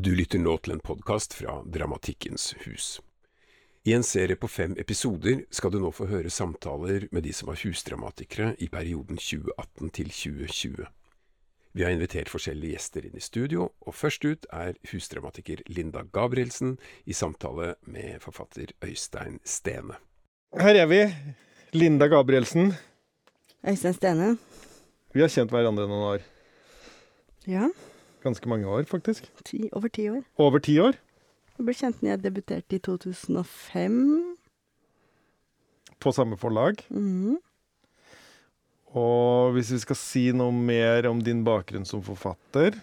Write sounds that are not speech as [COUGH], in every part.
Du lytter nå til en podkast fra Dramatikkens hus. I en serie på fem episoder skal du nå få høre samtaler med de som var husdramatikere i perioden 2018 til 2020. Vi har invitert forskjellige gjester inn i studio, og først ut er husdramatiker Linda Gabrielsen i samtale med forfatter Øystein Stene. Her er vi. Linda Gabrielsen. Øystein Stene. Vi har kjent hverandre noen år. Ja, Ganske mange år, faktisk. ti, over ti år. Over ti år. Jeg ble kjent når jeg debuterte i 2005. På samme forlag. Mhm. Og hvis vi skal si noe mer om din bakgrunn som forfatter,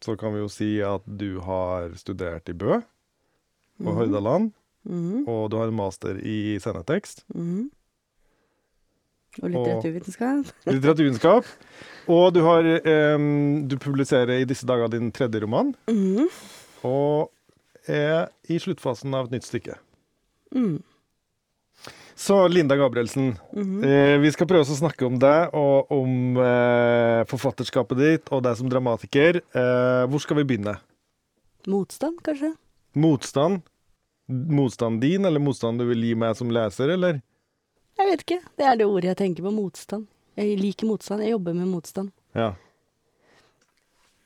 så kan vi jo si at du har studert i Bø og Hordaland, Mhm. og du har en master i scenetekst. Mhm. Og litteraturvitenskap. [LAUGHS] Litteraturvitenskap. Og du har um, Du publiserer i disse dager din tredje roman, Mm. og er i sluttfasen av et nytt stykke. Mm. Så Linda Gabrielsen, Mhm. eh, vi skal prøve å snakke om deg og om eh, forfatterskapet ditt og deg som dramatiker. Eh, hvor skal vi begynne? Motstand, kanskje? Motstand? Motstand din, eller motstand du vil gi meg som leser, eller? Jeg vet ikke. Det er det ordet jeg tenker på. Motstand. Jeg liker motstand. Jeg jobber med motstand. Ja.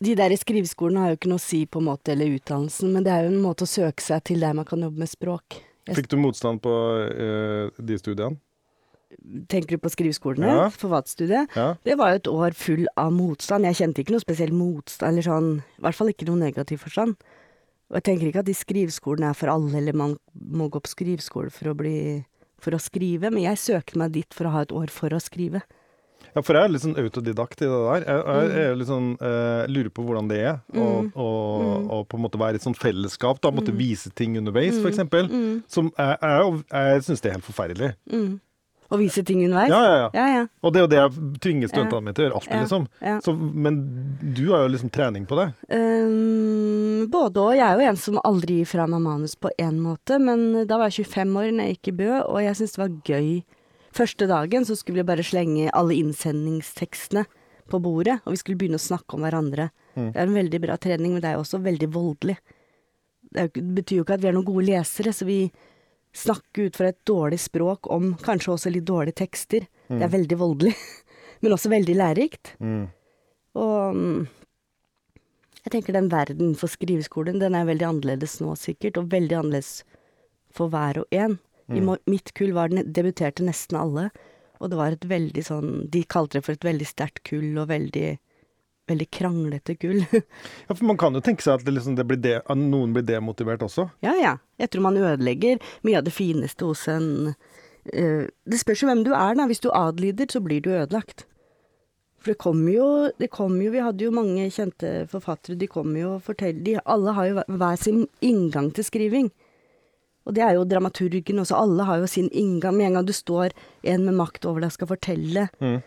De der i skriveskolen har jo ikke noe å si på en måte, eller utdannelsen, men det er jo en måte å søke seg til der man kan jobbe med språk. Jeg Fikk du motstand på uh, de studiene? tenker du på skriveskolene? Ja. Forfatterstudiet? Ja. Det var jo et år full av motstand. Jeg kjente ikke noe spesiell motstand, eller sånn, i hvert fall ikke noe negativ forstand. Og jeg tenker ikke at de skriveskolene er for alle, eller man må gå på skriveskole for å bli for å skrive, men jeg søkte meg dit for å ha et år for å skrive. Ja, for jeg er litt sånn autodidakt i det der. Jeg, jeg, Mm. jeg er sånn, eh, lurer på hvordan det er å og, og på en måte være i et sånt fellesskap. da, Måtte vise ting underveis, for eksempel. Mm. Som jeg, jeg, jeg syns det er helt forferdelig. Mm. Å vise ting underveis? Ja, ja, ja. ja. ja. Og det er jo det jeg tvinger studentene mine til å gjøre alltid, liksom. Så, men du har jo liksom trening på det. Um, både og. Jeg er jo en som aldri gir fra meg manus på én måte, men da var jeg 25 år når jeg gikk i Bø, og jeg syntes det var gøy. Første dagen så skulle vi bare slenge alle innsendingstekstene på bordet, og vi skulle begynne å snakke om hverandre. Mm. Det er en veldig bra trening, men det er jo også veldig voldelig. Det, er det betyr jo ikke at vi er noen gode lesere, så vi snakker ut fra et dårlig språk om kanskje også litt dårlige tekster. Det er veldig voldelig, [LAUGHS] men også veldig lærerikt. Mm. Og mm, jeg tenker den verden for skriveskolen, den er veldig annerledes nå sikkert, og veldig annerledes for hver og en. Mm. I mitt kull var den, debuterte nesten alle, og det var et veldig sånn, de kalte det for et veldig sterkt kull, og veldig, veldig kranglete gull. [LAUGHS] Ja, for man kan jo tenke seg at, det liksom, det blir de, at noen blir demotivert også. ja, ja. Jeg tror man ødelegger mye av det fineste hos en uh, Det spørs jo hvem du er, da. Hvis du adlyder, så blir du ødelagt. For det kommer jo, det kommer jo Vi hadde jo mange kjente forfattere, de kommer jo og forteller de, Alle har jo hver sin inngang til skriving. Og det er jo dramaturgen også. Alle har jo sin inngang. Med en gang du står en med makt over deg skal fortelle Mm.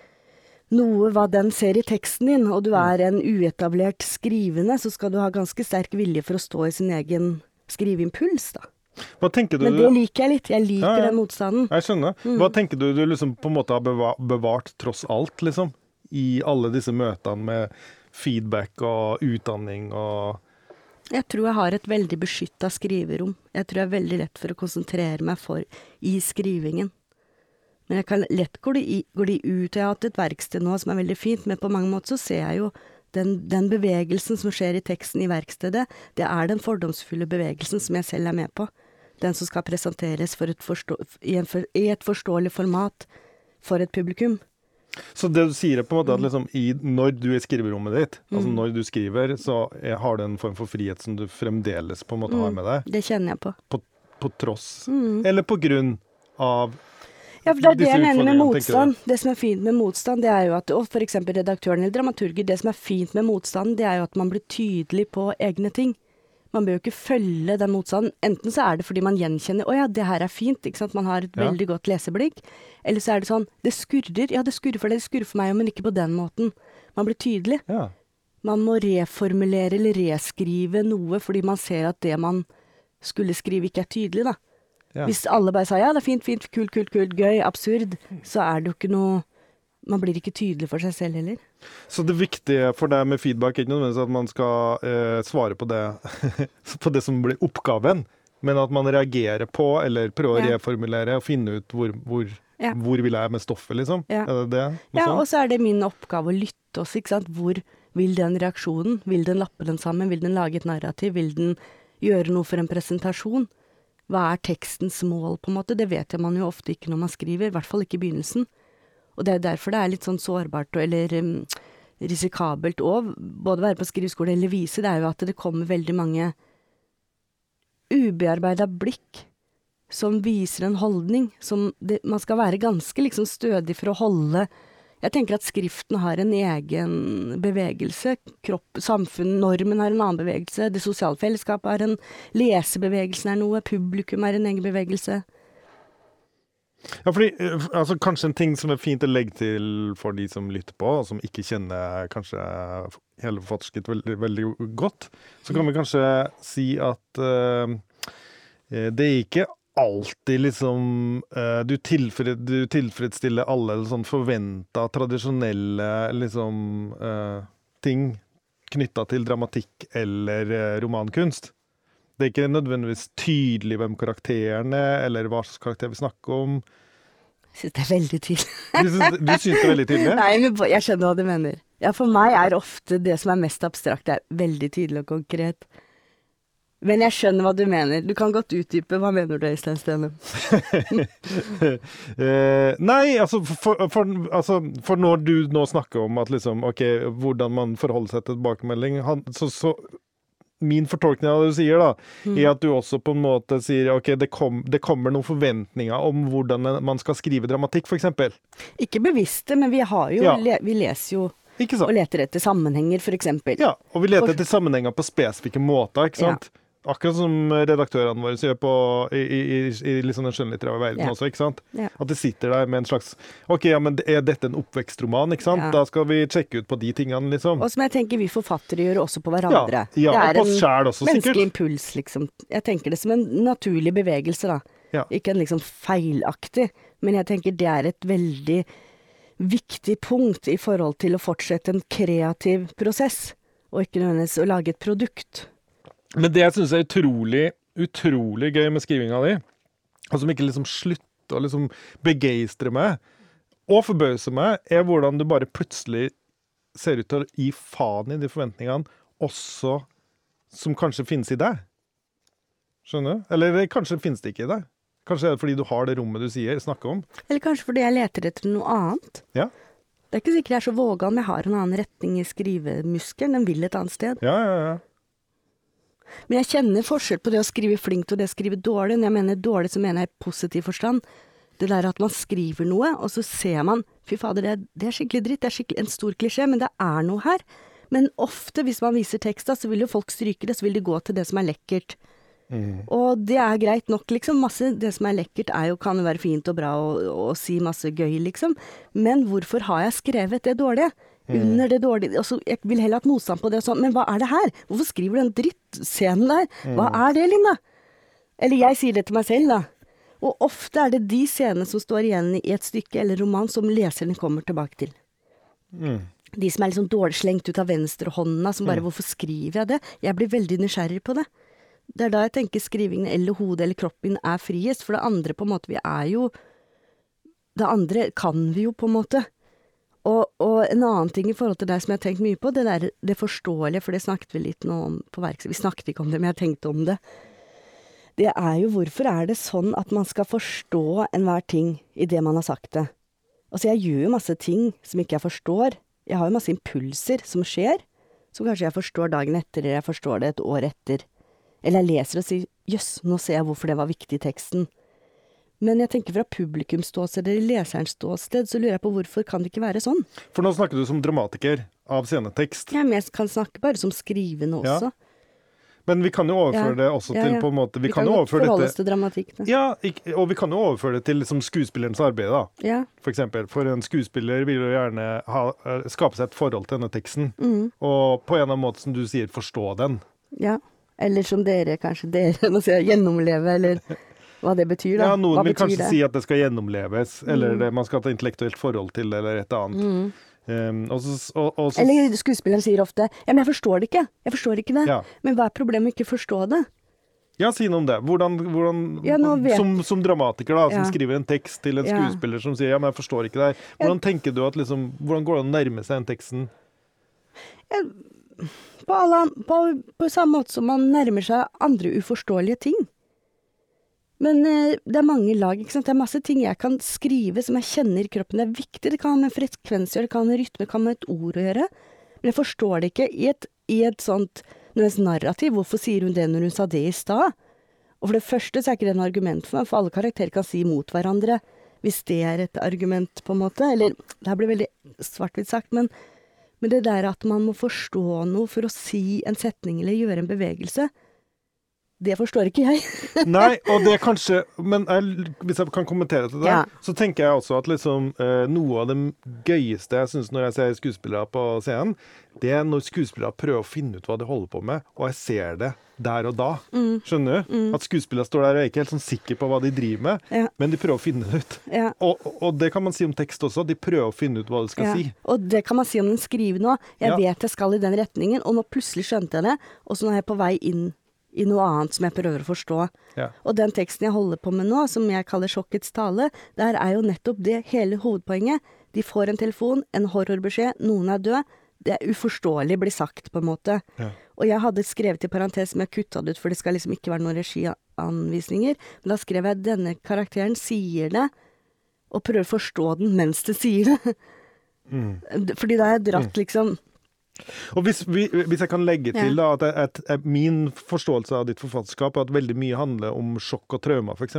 Noe hva den ser i teksten din, og du er en uetablert skrivende, så skal du ha ganske sterk vilje for å stå i sin egen skriveimpuls, da. Men det liker jeg litt. Jeg liker Ja, ja. den motstanden. Jeg skjønner. Mm. Hva tenker du du liksom på en måte har bevart tross alt, liksom? I alle disse møtene med feedback og utdanning og Jeg tror jeg har et veldig beskytta skriverom. Jeg tror jeg er veldig lett for å konsentrere meg for i skrivingen. Men jeg kan lett gli, de, i, går de ut. Jeg har hatt et verksted nå som er veldig fint, men på mange måter så ser jeg jo den, den bevegelsen som skjer i teksten i verkstedet, det er den fordomsfulle bevegelsen som jeg selv er med på. Den som skal presenteres et forstå, i, en i et forståelig format for et publikum. Så det du sier er på en måte at Mm. liksom i, når du er i skriverommet ditt, altså når du skriver, så er, har du en form for frihet som du fremdeles på en måte har Mm. med deg, Det kjenner jeg på. på, på tross, Mm. eller på grunn av Ja, for det er det jeg mener med motstand. Det som er fint med motstand, det er jo at Og eksempel redaktøren eller dramaturger, det som er fint med motstand, det er jo at man blir tydelig på egne ting. Man bør jo ikke følge den motstanden. Enten så er det fordi man gjenkjenner 'Å ja, det her er fint', ikke sant. Man har et Ja. veldig godt leseblikk. Eller så er det sånn 'Det skurrer'. Ja, det skurrer for deg, det skurrer for meg, men ikke på den måten. Man blir tydelig. Ja. Man må reformulere eller reskrive noe fordi man ser at det man skulle skrive, ikke er tydelig, da. Ja. Hvis alle bare sa ja, det er fint, fint, kult, kult, kult, gøy, absurd, så er det jo ikke noe man blir ikke tydelig for seg selv heller. Så det viktige for deg med feedback er ikke nødvendigvis at man skal eh, svare på det, [LAUGHS] på det som blir oppgaven, men at man reagerer på, eller prøver å reformulere og finne ut hvor, hvor, Ja. hvor vil jeg med stoffet, liksom. Ja. Er det det? Ja, og så er det min oppgave å lytte også, ikke sant. Hvor vil den reaksjonen? Vil den lappe den sammen? Vil den lage et narrativ? Vil den gjøre noe for en presentasjon? Hva er tekstens mål, på en måte? Det vet man jo ofte ikke når man skriver, i hvert fall ikke i begynnelsen. Og det er derfor det er litt sånn sårbart eller um, risikabelt å både være på skriveskole eller vise, det er jo at det kommer veldig mange ubearbeida blikk som viser en holdning. Som det, man skal være ganske liksom stødig for å holde Jeg tenker at skriften har en egen bevegelse. Kropp, samfunn, normen har en annen bevegelse. Det sosiale fellesskapet har en Lesebevegelsen er noe. Publikum er en egen bevegelse. Ja, fordi, eh, altså, kanskje en ting som er fint å legge til for de som lytter på, og som ikke kjenner kanskje hele forfatterskritt veldig, veldig godt, så kan vi kanskje si at eh, det er ikke alltid liksom eh, du, tilfred, du tilfredsstiller alle sånn forventa, tradisjonelle liksom uh, ting knytta til dramatikk eller eh, romankunst. Det er ikke nødvendigvis tydelig hvem karakterene er, eller hva slags karakter vi snakker om. Jeg syns det er veldig tydelig. Du syns, du syns det er veldig tydelig? [LAUGHS] Nei, men jeg skjønner hva du mener. Ja, for meg er ofte det som er mest abstrakt, det er veldig tydelig og konkret. Men jeg skjønner hva du mener. Du kan godt utdype. Hva mener du, Øystein Stene? [LAUGHS] Eh, nei, altså for, for, altså for når du nå snakker om at liksom, ok, hvordan man forholder seg til tilbakemelding, han, så, så min fortolkning av det du sier, da, Mm. er at du også på en måte sier ok, det, kom, det kommer noen forventninger om hvordan man skal skrive dramatikk, f.eks. Ikke bevisste, men vi har jo Ja. le, Vi leser jo og leter etter sammenhenger, eksempel. Ja, og vi leter etter sammenhenger på spesifikke måter, ikke sant? Akkurat som redaktørene våre gjør på, i, i, i, liksom den skjønnlitterære verden yeah. også, ikke sant? Yeah. At de sitter der med en slags OK, ja, men er dette en oppvekstroman, ikke sant? Yeah. Da skal vi sjekke ut på de tingene, liksom. Og som jeg tenker vi forfattere gjør også på hverandre. ja og det på er oss en sjæl også, menneskelig sikkert. impuls, liksom. Jeg tenker det som en naturlig bevegelse, da. Ja. Ikke en liksom feilaktig, men jeg tenker det er et veldig viktig punkt i forhold til å fortsette en kreativ prosess, og ikke nødvendigvis å lage et produkt. Men det jeg syns er utrolig, utrolig gøy med skrivinga di, og som ikke liksom slutter å liksom begeistre meg, og forbause meg, er hvordan du bare plutselig ser ut til å gi faen i de forventningene også som kanskje finnes i deg. Skjønner du? Eller kanskje finnes det ikke i deg. Kanskje er det fordi du har det rommet du sier, snakker om. Eller kanskje fordi jeg leter etter noe annet. Ja. Det er ikke sikkert jeg er så vågal, om jeg har en annen retning i skrivemuskelen. Den vil et annet sted. Ja, ja, ja. Men jeg kjenner forskjell på det å skrive flinkt og det å skrive dårlig. Når jeg mener dårlig, så mener jeg i positiv forstand. Det der at man skriver noe, og så ser man Fy fader, det er, det er skikkelig dritt. Det er skikkelig en stor klisjé, men det er noe her. Men ofte, hvis man viser teksta, så vil jo folk stryke det, så vil de gå til det som er lekkert. Og det er greit nok, liksom. Masse det som er lekkert, er jo, kan jo være fint og bra og, og si masse gøy, liksom. Men hvorfor har jeg skrevet det dårlige? Under det dårlige altså, Jeg vil heller hatt motstand på det og sånn, men hva er det her? Hvorfor skriver du den drittscenen der? Hva er det, Linda? Eller jeg sier det til meg selv, da. Og ofte er det de scenene som står igjen i et stykke eller roman, som leserne kommer tilbake til. De som er liksom dårlig slengt ut av venstrehånda, som bare 'Hvorfor skriver jeg det?' Jeg blir veldig nysgjerrig på det. Det er da jeg tenker skrivingen eller hodet eller kroppen er friest, for det andre på en måte Vi er jo Det andre kan vi jo, på en måte. Og, og en annen ting i forhold til deg som jeg har tenkt mye på, det der det forståelige, for det snakket vi litt nå om på verkstedet. Vi snakket ikke om det, men jeg tenkte om det. Det er jo hvorfor er det sånn at man skal forstå enhver ting i det man har sagt det. Altså, jeg gjør jo masse ting som ikke jeg forstår. Jeg har jo masse impulser som skjer, som kanskje jeg forstår dagen etter, eller jeg forstår det et år etter. Eller jeg leser og sier 'jøss, nå ser jeg hvorfor det var viktig i teksten'. Men jeg tenker fra publikums ståsted eller leserens ståsted, så lurer jeg på hvorfor kan det ikke være sånn? For nå snakker du som dramatiker av scenetekst. Jeg mest kan snakke bare som skrivende Ja. også. Men vi kan jo overføre Ja. det også Ja, til ja. på en måte Vi, Vi kan, kan jo overføre dette oss til dramatikk. Da. Ja, og vi kan jo overføre det til liksom skuespillerens arbeid, da. Ja. For eksempel. For en skuespiller vil jo gjerne ha, eh, skape seg et forhold til denne teksten. Mm. Og på en eller annen måte, som du sier, forstå den. ja. Eller som dere, kanskje dere, [LAUGHS] nå sier jeg gjennomleve, eller hva det betyr, da. Ja, noen hva vil kanskje det? si at det skal gjennomleves, eller Mm. det, man skal ha et intellektuelt forhold til det, eller et annet. Mm. Um, og så, og, og så, Eller skuespilleren sier ofte 'ja, men jeg forstår det ikke'. Jeg forstår ikke det. ja. Men hva er problemet med ikke å forstå det? ja, si noe om det. Hvordan, hvordan Ja, som, som dramatiker, da, som Ja. skriver en tekst til en skuespiller som sier 'ja, men jeg forstår ikke det her'. Hvordan tenker du at liksom, hvordan går det an å nærme seg den teksten? På, alle, på, på samme måte som man nærmer seg andre uforståelige ting. Men eh, det er mange lag. ikke sant? Det er masse ting jeg kan skrive som jeg kjenner i kroppen. Det er viktig. Det kan ha med frekvens å gjøre, det kan ha med rytme, det kan ha med et ord å gjøre. Men jeg forstår det ikke i et, i et sånt narrativ. Hvorfor sier hun det når hun sa det i stad? Og for det første så er ikke det noe argument for meg, for alle karakterer kan si mot hverandre. Hvis det er et argument, på en måte. Eller det her blir veldig svart-hvitt sagt, men, men det der at man må forstå noe for å si en setning eller gjøre en bevegelse, det forstår ikke jeg. [LAUGHS] Nei, og det er kanskje Men jeg, hvis jeg kan kommentere til det, Ja. så tenker jeg også at liksom, eh, noe av det gøyeste jeg syns når jeg ser skuespillere på scenen, det er når skuespillere prøver å finne ut hva de holder på med, og jeg ser det der og da. Mm. Skjønner du? At skuespillere står der og er ikke helt sånn sikre på hva de driver med, Ja. men de prøver å finne det ut. Ja. Og, og det kan man si om tekst også. De prøver å finne ut hva de skal Ja. si. Og det kan man si om den skriver nå. Jeg vet jeg skal i den retningen, og nå plutselig skjønte jeg det, og så nå er jeg på vei inn i noe annet som jeg prøver å forstå. Ja. Og den teksten jeg holder på med nå, som jeg kaller Sjokkets tale, der er jo nettopp det hele hovedpoenget. De får en telefon, en horrorbeskjed, noen er død. Det er uforståelig blir sagt, på en måte. Ja. Og jeg hadde skrevet i parentes, men jeg kutta det ut, for det skal liksom ikke være noen regianvisninger. Men da skrev jeg denne karakteren sier det, og prøver å forstå den mens det sier det. Mm. Fordi da har jeg dratt liksom Og hvis, vi, hvis jeg kan legge til da, at, at, at min forståelse av ditt forfatterskap er at veldig mye handler om sjokk og traumer, f.eks.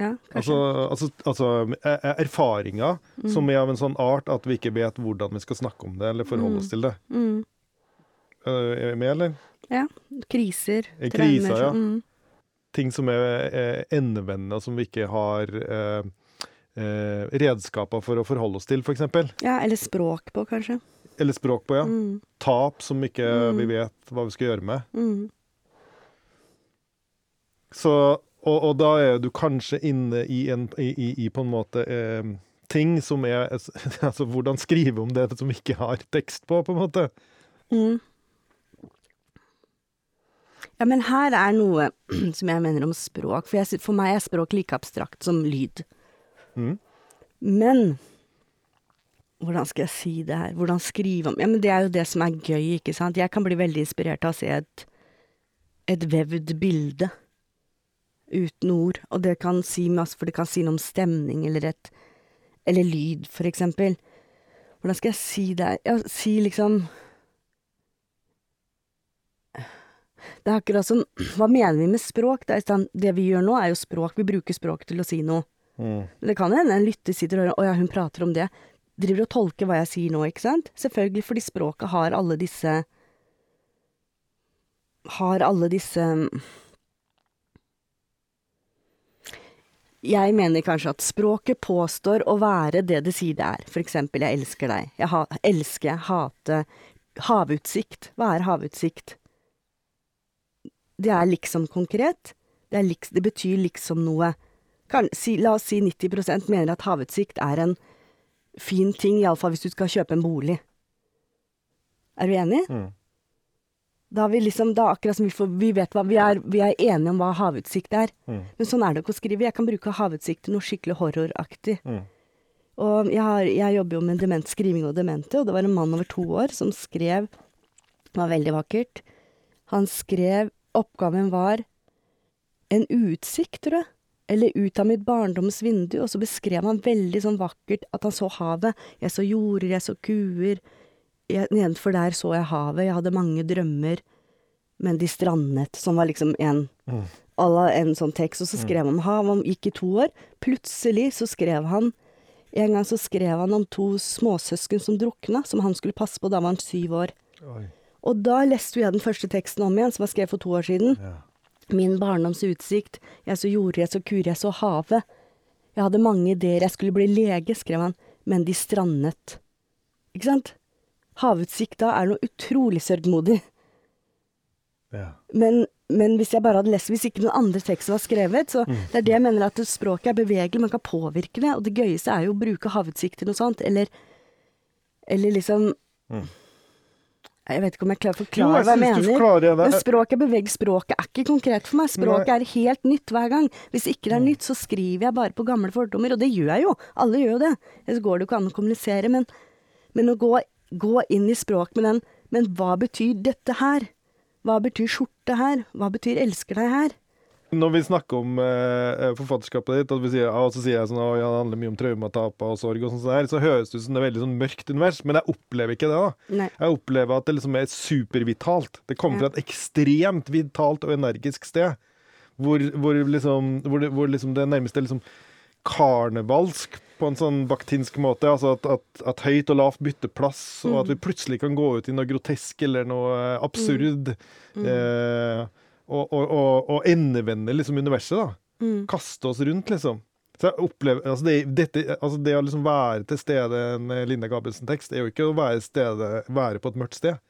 Ja, Altså, altså, altså erfaringer Mm. som er av en sånn art at vi ikke vet hvordan vi skal snakke om det eller forholde oss til det. Mm. Eh, Er vi med, eller? Ja. Kriser. Kriser traumer, ja. Mm. Ting som er er endevendende, som vi ikke har eh, eh, redskaper for å forholde oss til, f.eks. ja, eller språk på, kanskje. Eller språk på, ja. Mm. Tap som ikke Mm. vi vet hva vi skal gjøre med. Mm. Så, og, og da er du kanskje inne i, en, i, i, på en måte eh, ting som er [LAUGHS] Altså hvordan skrive om det som ikke har tekst på, på en måte. Mm. Ja, men her er noe [CLEARS THROAT] som jeg mener om språk. For, jeg, for meg er språk like abstrakt som lyd. Mm. Men hvordan skal jeg si det her? Hvordan skrive om Ja, men det er jo det som er gøy, ikke sant? Jeg kan bli veldig inspirert av å se et, et vevd bilde uten ord. Og det kan si masse, for det kan si noe om stemning eller et Eller lyd, for eksempel. Hvordan skal jeg si det her? Ja, si liksom Det er akkurat som Hva mener vi med språk? Det, det vi gjør nå, er jo språk. Vi bruker språk til å si noe. Mm. Det kan hende en lytter sitter og hører Å ja, hun prater om det. Driver og tolker hva jeg sier nå, ikke sant? Selvfølgelig, fordi språket har alle disse Har alle disse Jeg mener kanskje at språket påstår å være det det sier det er. For eksempel, jeg elsker deg. Jeg ha, elsker, hate. Havutsikt. Hva er havutsikt? Det er liksom konkret. Det, er liksom, det betyr liksom noe. Kan, si, la oss si 90% mener at havutsikt er en fin ting, iallfall hvis du skal kjøpe en bolig. Er du enig? Mm. Da er vi liksom, da akkurat som vi, får, vi vet hva, vi er, vi er enige om hva havutsikt er. Mm. Men sånn er det ikke å skrive. Jeg kan bruke havutsikt til noe skikkelig horroraktig. Mm. Og jeg, har, jeg jobber jo med dement, skriving og demente, og det var en mann over to år som skrev Det var veldig vakkert. Han skrev Oppgaven var en utsikt, tror jeg. Eller ut av mitt barndoms vindu, og så beskrev han veldig sånn vakkert at han så havet. Jeg så jorder, jeg så kuer. Jeg, nedenfor der så jeg havet. Jeg hadde mange drømmer, men de strandet, som var liksom en Mm. alla en sånn tekst, og så skrev han om hav, han gikk i to år. Plutselig så skrev han En gang så skrev han om to småsøsken som drukna, som han skulle passe på, da var han syv år. Oi. Og da leste jo jeg den første teksten om igjen, som var skrevet for to år siden. Ja. Min barndoms utsikt, jeg så jorder, jeg så kuer, jeg så havet. Jeg hadde mange ideer, jeg skulle bli lege, skrev han, men de strandet. Ikke sant? Havutsikta er noe utrolig sørgmodig. Ja. Men, men hvis jeg bare hadde lest Hvis ikke noen andre tekster var skrevet, så Mm. det er det jeg mener at språket er bevegelig, man kan påvirke det. Og det gøyeste er jo å bruke havutsikt til noe sånt, eller Eller liksom Mm. Jeg vet ikke om jeg klarer å Jo, forklare jeg hva jeg synes du mener. forklarer det. Språket beveger. Språket er ikke konkret for meg. Språket Nei. er helt nytt hver gang. Hvis ikke det er nytt, så skriver jeg bare på gamle fordommer, og det gjør jeg jo. Alle gjør jo det. Ellers går det jo ikke an å kommunisere. Men, men å gå, gå inn i språk med den Men hva betyr dette her? Hva betyr skjorte her? Hva betyr elsker deg her? Når vi snakker om eh, forfatterskapet ditt, og, vi sier, og så sier jeg sånn, at det handler mye om traumatap og sorg, og sånt der, så høres det ut som det er veldig sånn mørkt univers, men jeg opplever ikke det. da. Nei. Jeg opplever at det liksom er supervitalt. Det kommer fra et ekstremt vitalt og energisk sted. Hvor, hvor, liksom, hvor, det, hvor liksom det nærmest er liksom karnevalsk på en sånn baktinsk måte. Altså at, at, at høyt og lavt bytter plass, og at vi plutselig kan gå ut i noe grotesk eller noe absurd. Mm. Mm. Eh, og, og, og, og endevende liksom universet, da. Mm. Kaste oss rundt, liksom. Så jeg opplever, altså det, dette, altså det å liksom være til stede med en Linda Gabelsen-tekst, er jo ikke å være, stede, være på et mørkt sted.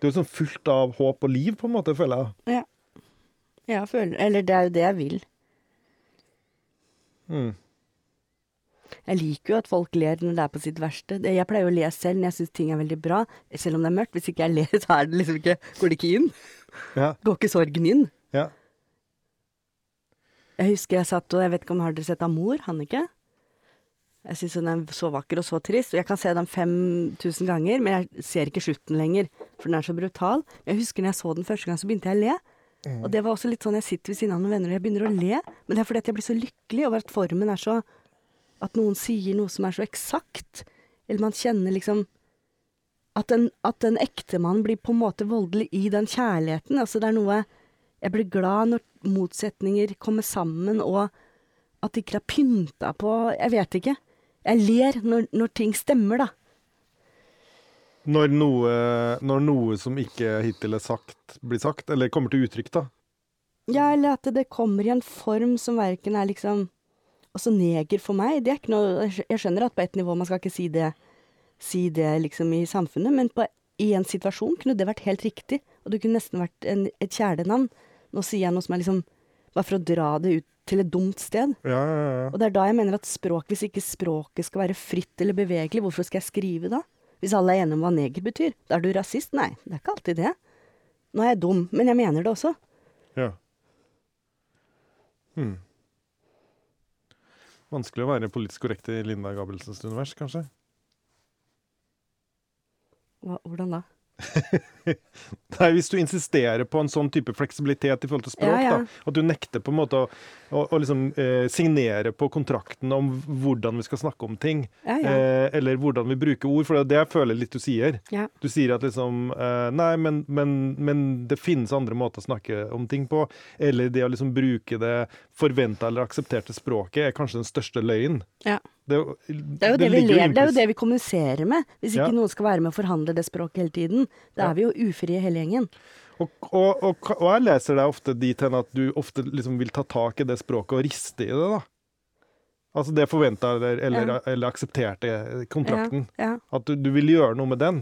Det er jo sånn fullt av håp og liv, på en måte, føler jeg. Ja. Jeg føler Eller det er jo det jeg vil. Mm. Jeg liker jo at folk ler når det er på sitt verste. Jeg pleier å le selv når jeg syns ting er veldig bra, selv om det er mørkt. Hvis ikke jeg ler, så det liksom ikke, går det ikke inn. Ja, [LAUGHS] Går ikke sorgen inn. ja. Jeg husker jeg satt og Jeg vet ikke om har dere sett Amor, Hannike? Jeg syns hun er så vakker og så trist. Og jeg kan se den 5000 ganger, men jeg ser ikke slutten lenger, for den er så brutal. Jeg husker når jeg så den første gang, så begynte jeg å le. Og det var også litt sånn jeg sitter ved siden av noen venner og jeg begynner å le, men det er fordi at jeg blir så lykkelig over at formen er så At noen sier noe som er så eksakt. Eller man kjenner liksom at en, at en ektemann blir på en måte voldelig i den kjærligheten. Altså det er noe Jeg blir glad når motsetninger kommer sammen, og at de ikke er pynta på Jeg vet ikke. Jeg ler når, når ting stemmer, da. Når, noe, når noe som ikke hittil er sagt, blir sagt, eller kommer til uttrykk, da. Ja, eller at det kommer i en form som verken er liksom Altså neger for meg, det er ikke noe Jeg skjønner at på et nivå man skal ikke si det, si det liksom i samfunnet, men på, i en situasjon kunne det vært helt riktig, og det kunne nesten vært en, et kjælenavn. Nå sier jeg noe som er liksom Bare for å dra det ut til et dumt sted. Ja, ja, ja. Og det er da jeg mener at språk, hvis ikke språket skal være fritt eller bevegelig, hvorfor skal jeg skrive da? Hvis alle er enige om hva neger betyr, da er du rasist? Nei, det er ikke alltid det. Nå er jeg dum, men jeg mener det også. ja. Hmm. Vanskelig å være politisk korrekt i Linda Gabelsens univers, kanskje? Hvordan da? [LAUGHS] Nei, Hvis du insisterer på en sånn type fleksibilitet i forhold til språk, Ja, ja. da, at du nekter på en måte å, å, å liksom, eh, signere på kontrakten om hvordan vi skal snakke om ting, Ja, eh, eller hvordan vi bruker ord, for det er det jeg føler litt du sier. Du sier at liksom eh, Nei, men, men, men det finnes andre måter å snakke om ting på. Eller det å liksom bruke det forventa eller aksepterte språket er kanskje den største løgnen. Ja. Det, er jo- Det det, vi lever, det er jo det vi kommuniserer med. Hvis ikke Ja. noen skal være med og forhandle det språket hele tiden. Da er vi jo ufrie hele gjengen. Og, og, og, og jeg leser deg ofte dit hen at du ofte liksom vil ta tak i det språket og riste i det, da. Altså det forventa eller, eller, Ja. eller aksepterte kontrakten. Ja. At du, du vil gjøre noe med den.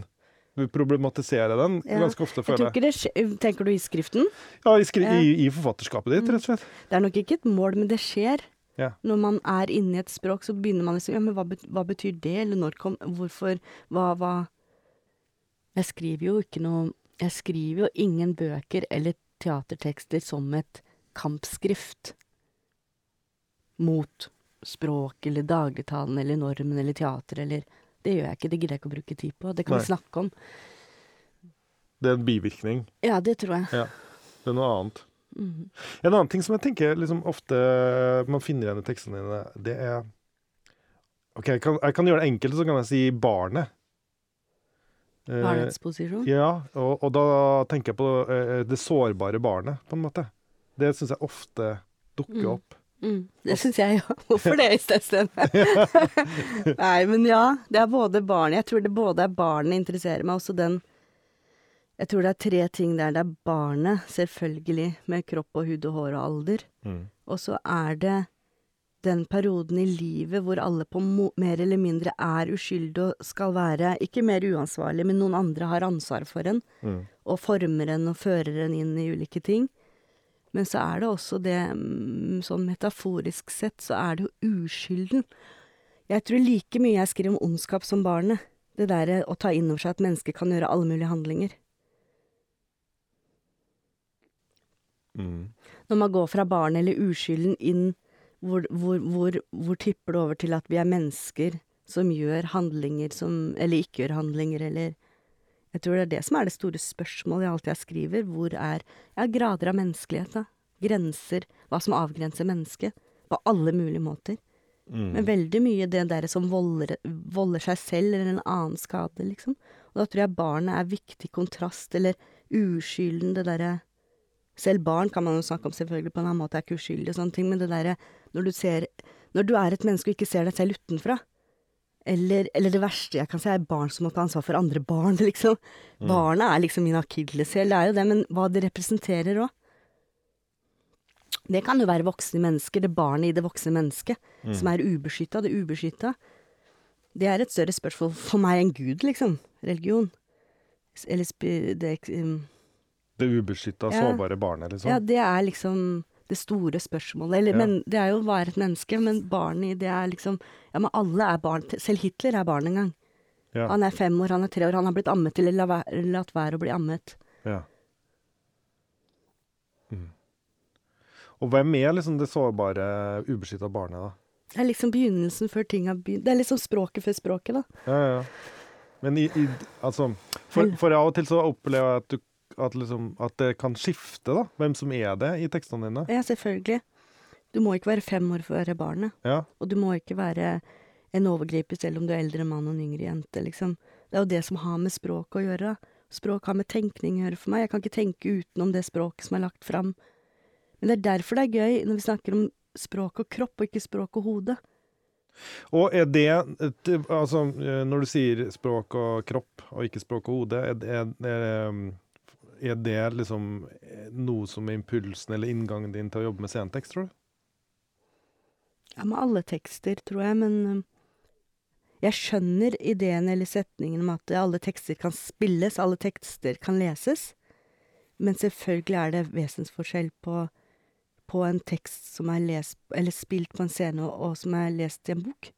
Du vil problematisere den ganske ofte, føler jeg. ikke det skje- Tenker du i skriften? Ja, i, skri. Mm. i, I forfatterskapet ditt, rett og slett. Det er nok ikke et mål, men det skjer. Ja. Når man er inne i et språk, så begynner man liksom Ja, men hva, hva betyr det? Eller når kom Hvorfor? Hva, hva Jeg skriver jo ikke noe Jeg skriver jo ingen bøker eller teatertekster som et kampskrift mot språk eller dagligtalen eller normen eller teater eller Det gjør jeg ikke, det gidder jeg ikke å bruke tid på. Det kan Nei. vi snakke om. Det er en bivirkning. Ja, det tror jeg. Ja. Det er noe annet. Mhm. En annen ting som jeg tenker liksom ofte man finner igjen i tekstene dine, det er OK, jeg kan, jeg kan gjøre det enkelt, så kan jeg si barnet. Eh, Barnets posisjon. Ja, og, og da tenker jeg på eh, det sårbare barnet, på en måte. Det syns jeg ofte dukker Mm. opp. Mm, det syns jeg òg. [LAUGHS] Hvorfor det i? [LAUGHS] [LAUGHS] Nei, men ja. Det er både barnet Jeg tror det både er barnet interesserer meg, også den Jeg tror det er tre ting der. Det er barnet, selvfølgelig, med kropp og hud og hår og alder. Mm. Og så er det den perioden i livet hvor alle på mer eller mindre er uskyldige og skal være ikke mer uansvarlig, men noen andre har ansvar for en, Mm. og former en og fører en inn i ulike ting. Men så er det også det mm, Sånn metaforisk sett så er det jo uskylden. Jeg tror like mye jeg skriver om ondskap som barnet. Det derre å ta inn over seg at mennesker kan gjøre alle mulige handlinger. Mm. Når man går fra barnet eller uskylden inn, hvor, hvor, hvor, hvor tipper det over til at vi er mennesker som gjør handlinger som Eller ikke gjør handlinger, eller Jeg tror det er det som er det store spørsmålet i alt jeg skriver. Hvor er Ja, grader av menneskelighet, da. Grenser. Hva som avgrenser mennesket. På alle mulige måter. Mm. Men veldig mye det der som volder, volder seg selv eller en annen skade, liksom. Og da tror jeg barnet er viktig kontrast, eller uskylden, det derre Selv barn kan man jo snakke om selvfølgelig på en annen måte, er ikke uskyldig og sånne ting, men det derre når du ser Når du er et menneske og ikke ser deg selv utenfra, eller, eller det verste jeg kan si, er barn som må ta ansvar for andre barn, [LAUGHS] liksom. Barnet er liksom min akilleshæl, det er jo det, men hva det representerer òg. Det kan jo være voksne mennesker, det barnet i det voksne mennesket, som er ubeskytta, det ubeskytta. Det er et større spørsmål for meg enn Gud, liksom. Religion. Eller det, um, Det ubeskytta, Ja. sårbare barnet, liksom. Ja, det er liksom det store spørsmålet. Eller, Ja. men det er jo å være et menneske, men barnet i det er liksom Ja, men alle er barn. Selv Hitler er barn en gang. Ja. Han er fem år, han er tre år, han har blitt ammet eller latt være å bli ammet. Ja. Mm. Og hvem er liksom det sårbare, ubeskytta barnet, da? Det er liksom begynnelsen før ting har begynt. Det er liksom språket før språket, da. Ja, ja. Men i, i Altså, for, for av og til så opplever jeg at, du, at, liksom, at det kan skifte, da. Hvem som er det i tekstene dine. Ja, selvfølgelig. Du må ikke være fem år for å være barnet. Ja. Og du må ikke være en overgriper selv om du er eldre mann og en yngre jente, liksom. Det er jo det som har med språk å gjøre. Språk har med tenkning å gjøre for meg. Jeg kan ikke tenke utenom det språket som er lagt fram. Men det er derfor det er gøy når vi snakker om språk og kropp, og ikke språk og hode. Og er det Altså, eh, når du sier språk og kropp, og ikke språk og hode, er, det- er, er, er det liksom eh, noe som er impulsen eller inngangen din til å jobbe med scenetekst, tror du? Ja, med alle tekster, tror jeg, men jeg skjønner ideen eller setningen om at alle tekster kan spilles, alle tekster kan leses, men selvfølgelig er det vesensforskjell på, på en tekst som er lest, eller spilt på en scene, og, og som er lest i en bok.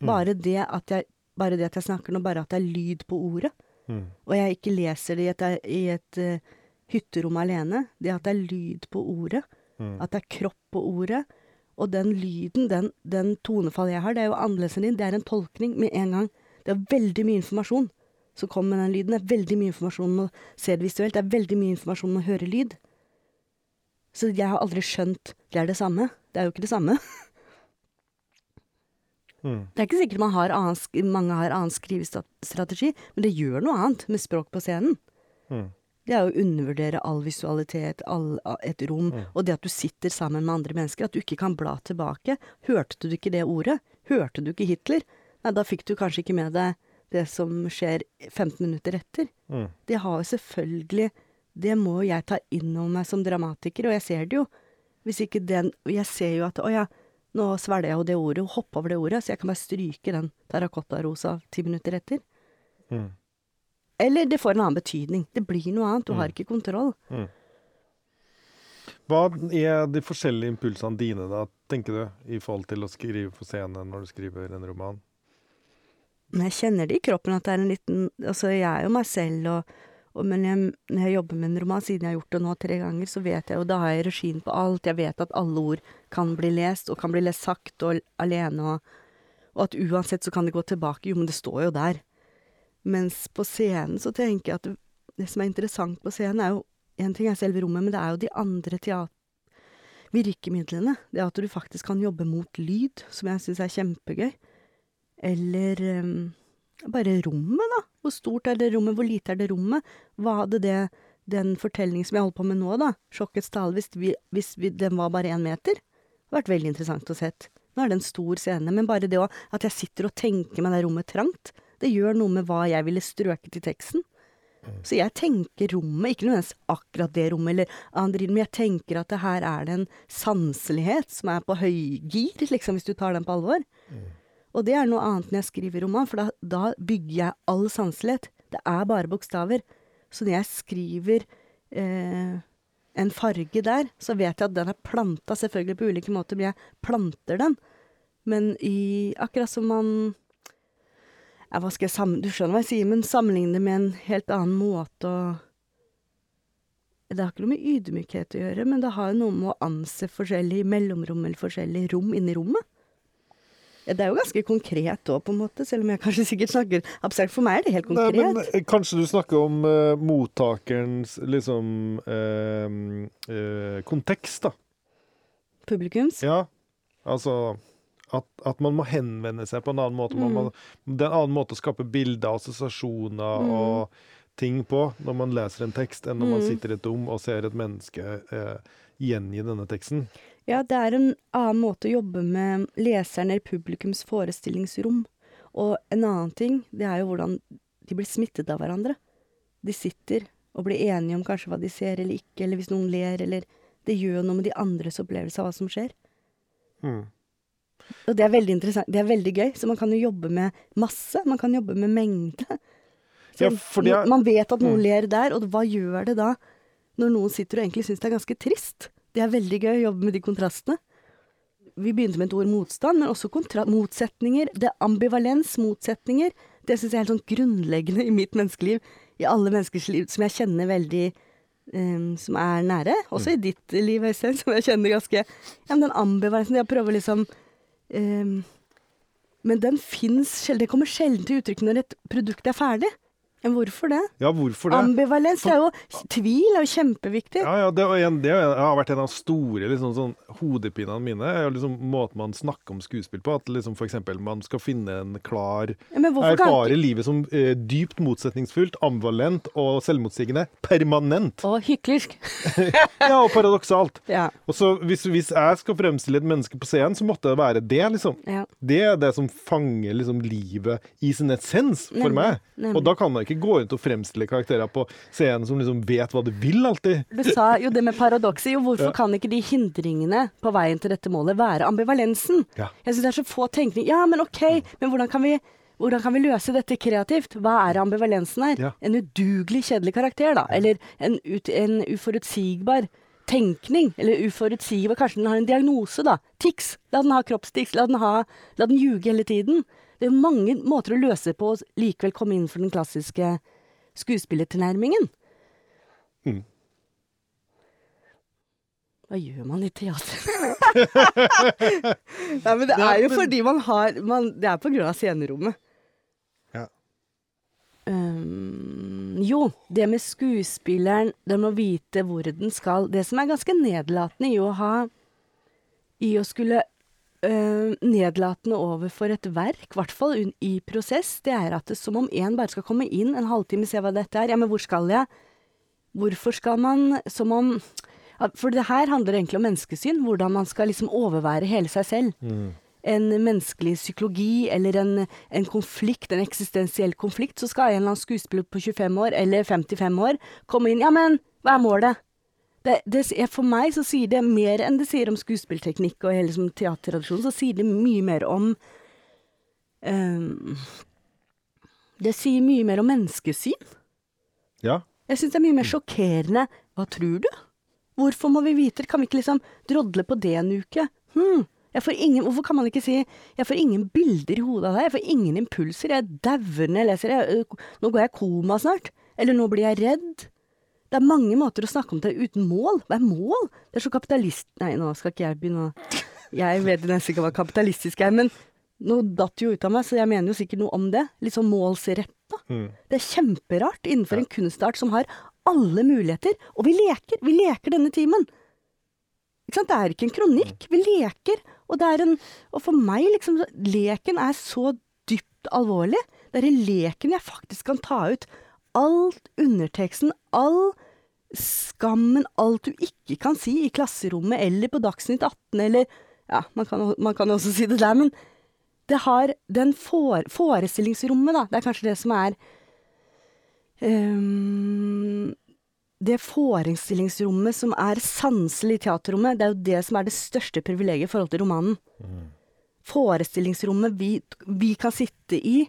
Mm. Bare det at jeg, bare det at jeg snakker nå, bare at det er lyd på ordet, Mm. og jeg ikke leser det i et, i et uh, hytterom alene, det at det er lyd på ordet, Mm. at det er kropp på ordet. Og den lyden, den, den tonefallet jeg har, det er jo annerledes enn din. Det er en tolkning med en gang. Det er veldig mye informasjon som kommer med den lyden. Det er veldig mye informasjon om å se det visuelt. Det er veldig mye informasjon om å høre lyd. Så jeg har aldri skjønt det er det samme. Det er jo ikke det samme. [LAUGHS] Mm. Det er ikke sikkert man har annen, mange har annen skrivestrategi, men det gjør noe annet med språk på scenen. Mm. Det er å undervurdere all visualitet, all, et rom, Mm. og det at du sitter sammen med andre mennesker, at du ikke kan bla tilbake. Hørte du ikke det ordet? Hørte du ikke Hitler? Nei, da fikk du kanskje ikke med deg det som skjer 15 minutter etter. Mm. Det har jo selvfølgelig Det må jeg ta inn over meg som dramatiker, og jeg ser det jo. Hvis ikke den jeg ser jo at å ja, nå svelger jeg jo det ordet, og hopper over det ordet, så jeg kan bare stryke den terrakottarosa ti minutter etter. Mm. Eller det får en annen betydning. Det blir noe annet. Du har Mm. ikke kontroll. Mm. Hva er de forskjellige impulsene dine, da, tenker du, i forhold til å skrive på scenen når du skriver en roman? Jeg kjenner det i kroppen at det er en liten Altså, jeg er jo meg selv, og, og men jeg, når jeg jobber med en roman, siden jeg har gjort det nå tre ganger, så vet jeg jo Da har jeg regien på alt. Jeg vet at alle ord kan bli lest, og kan bli lest sakte og alene, og, og at uansett så kan det gå tilbake. Jo, men det står jo der. Mens på scenen så tenker jeg at det, det som er interessant på scenen, er jo En ting er selve rommet, men det er jo de andre. Virkemidlene. Det at du faktisk kan jobbe mot lyd, som jeg syns er kjempegøy. Eller ehm, bare rommet, da. Hvor stort er det rommet, hvor lite er det rommet? Hva hadde det den fortellingen som jeg holder på med nå, da, Sjokkets tale, hvis, vi, hvis vi, den var bare én meter? Det hadde vært veldig interessant å sett. Nå er det en stor scene, men bare det òg, at jeg sitter og tenker meg det rommet trangt, det gjør noe med hva jeg ville strøket i teksten. Så jeg tenker rommet, ikke nødvendigvis akkurat det rommet eller andre, men jeg tenker at det her er det en sanselighet som er på høygir, liksom, hvis du tar den på alvor. Og det er noe annet når jeg skriver roman, for da, da bygger jeg all sanselighet. Det er bare bokstaver. Så når jeg skriver eh, en farge der, så vet jeg at den er planta selvfølgelig på ulike måter, men jeg planter den. Men i Akkurat som man ja, hva skal jeg sammen, Du skjønner hva jeg sier, men sammenligne det med en helt annen måte å Det har ikke noe med ydmykhet å gjøre, men det har noe med å anse forskjellig mellomrom eller forskjellig rom inni rommet. Det er jo ganske konkret òg, på en måte, selv om jeg kanskje sikkert snakker abstrakt. For meg er det helt Nei, konkret. men eh, kanskje du snakker om uh, mottakerens liksom uh, uh, kontekst, da. Publikums. Ja, altså at, at man må henvende seg på en annen måte. Man Mm. må, det er en annen måte å skape bilder, assosiasjoner Mm. og ting på når man leser en tekst, enn når man Mm. sitter i et rom og ser et menneske eh, gjengi denne teksten. Ja, det er en annen måte å jobbe med leseren eller publikums forestillingsrom. Og en annen ting, det er jo hvordan de blir smittet av hverandre. De sitter og blir enige om kanskje hva de ser eller ikke, eller hvis noen ler, eller Det gjør noe med de andres opplevelse av hva som skjer. Mm. Og det er veldig interessant. Det er veldig gøy. Så man kan jo jobbe med masse. Man kan jobbe med mengde. Ja, jeg- Man vet at noen Mm. ler der, og hva gjør det da når noen sitter og egentlig syns det er ganske trist? Det er veldig gøy å jobbe med de kontrastene. Vi begynte med et ord motstand, men også motsetninger. Det er ambivalens, motsetninger. Det syns jeg er helt sånn grunnleggende i mitt menneskeliv. I alle menneskers liv som jeg kjenner veldig um, Som er nære. Også i ditt liv, Øystein, som jeg kjenner ganske Ja, men den ambivalensen, det å prøve liksom um, Men den fins sjelden. Det kommer sjelden til uttrykk når et produkt er ferdig. Men hvorfor det? Ja, hvorfor det? Ambivalens For... er jo Tvil er jo kjempeviktig. Ja, ja, det, en, det har vært en av de store liksom, sånn, hodepinene mine. er liksom Måten man snakker om skuespill på. At liksom, eksempel, man skal finne en klar hvorfor kan livet som eh, dypt motsetningsfullt, ambivalent og selvmotsigende. Permanent. Og hyklersk. [LAUGHS] Ja, og paradoksalt. [LAUGHS] Ja. Og så hvis, hvis jeg skal fremstille et menneske på scenen, så måtte det være det, liksom. ja. Det er det som fanger liksom, livet i sin essens for Nemlig, meg. nemlig. Og da kan man ikke gå rundt og fremstille karakterer på scenen som liksom vet hva de vil, alltid. Du sa jo det med paradokset. Jo, hvorfor Ja. kan ikke de hindringene på veien til dette målet være ambivalensen? Ja. Jeg syns det er så få tenkning. Ja, men ok, men hvordan kan vi hvordan kan vi løse dette kreativt? Hva er ambivalensen her? Ja. En udugelig, kjedelig karakter, da? Eller en, ut, en uforutsigbar tenkning? Eller uforutsigbar Kanskje den har en diagnose, da? Tics. La den ha kroppstics. La den, ha, la den ljuge hele tiden. Det er mange måter å løse på og likevel komme inn for den klassiske skuespillertilnærmingen. Mm. Hva gjør man i teater? [LAUGHS] Nei, men det er jo fordi man har man, Det er på grunn av scenerommet. Ja. Um, jo, det med skuespilleren, den må vite hvor den skal. Det som er ganske nedlatende i å ha I å skulle øh, Nedlatende overfor et verk, i hvert fall i prosess, det er at det er som om en bare skal komme inn en halvtime, se hva dette er. Ja, men hvor skal jeg? Hvorfor skal man Som om For det her handler egentlig om menneskesyn. Hvordan man skal liksom overvære hele seg selv. En menneskelig psykologi eller en, en konflikt, en eksistensiell konflikt, så skal en eller annen skuespiller på 25 år eller 55 år komme inn. Ja, men hva er målet? Det, det, for meg så sier det mer enn det sier om skuespillteknikk og hele liksom, teatertradisjonen, så sier det mye mer om um, Det sier mye mer om menneskesyn. Ja. Jeg syns det er mye mer sjokkerende. Hva tror du? Hvorfor må vi vite det? Kan vi ikke liksom drodle på det en uke? Hm. Jeg får ingen, hvorfor kan man ikke si 'jeg får ingen bilder i hodet av deg', 'jeg får ingen impulser', 'jeg dauer når jeg leser', jeg, 'nå går jeg i koma snart', eller 'nå blir jeg redd'. Det er mange måter å snakke om det uten mål. Hva er mål? Det er så kapitalist... Nei, nå skal ikke jeg begynne å Jeg vet nesten ikke hva kapitalistisk er, men nå datt jo ut av meg, så jeg mener jo sikkert noe om det. Litt sånn målsretta. Mm. Det er kjemperart innenfor en kunstart som har alle muligheter. Og vi leker! Vi leker denne timen. Ikke sant? Det er ikke en kronikk. Vi leker. Og, det er en, og for meg, liksom, leken er så dypt alvorlig. Det er i leken jeg faktisk kan ta ut alt underteksten, all skammen, alt du ikke kan si i klasserommet eller på Dagsnytt 18 eller Ja, man kan, man kan også si det der, men det har den for, forestillingsrommet, da. Det er kanskje det som er um, Det forestillingsrommet som er sanselig i teaterrommet, det er jo det som er det største privilegiet i forhold til romanen. Forestillingsrommet vi, vi kan sitte i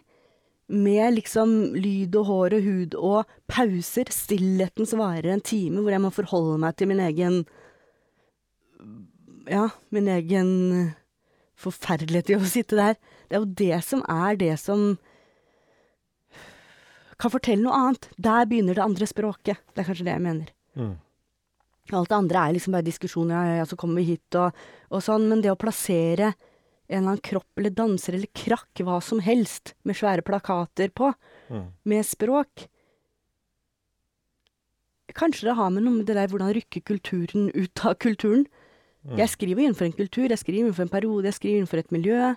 med liksom lyd og hår og hud og pauser, stillheten som varer en time, hvor jeg må forholde meg til min egen Ja, min egen forferdelighet i å sitte der. Det er jo det som er det som kan fortelle noe annet. Der begynner det andre språket. Det er kanskje det jeg mener. Mm. Alt det andre er liksom bare diskusjoner, ja, ja, så kommer vi hit og, og sånn, men det å plassere en eller annen kropp eller danser eller krakk, hva som helst, med svære plakater på, Mm. med språk Kanskje det har med noe med det der hvordan rykke kulturen ut av kulturen. Mm. Jeg skriver innenfor en kultur, jeg skriver innenfor en periode, jeg skriver innenfor et miljø.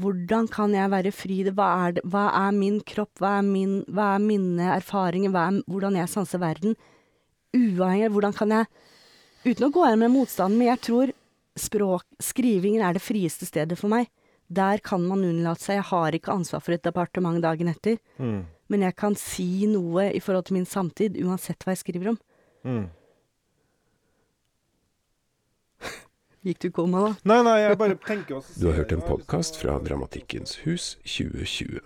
Hvordan kan jeg være fri? Hva er, det, hva er min kropp? Hva er, min, hva er mine erfaringer? Er, hvordan jeg sanser verden? Uavhengig hvordan kan jeg Uten å gå her med motstanden, men jeg tror språk, skrivingen er det frieste stedet for meg. Der kan man unnlate seg. Jeg har ikke ansvar for et departement dagen etter. Mm. Men jeg kan si noe i forhold til min samtid, uansett hva jeg skriver om. Mm. Gikk du i koma da? Nei, nei, jeg bare tenker også Du har hørt en podkast fra Dramatikkens hus 2020.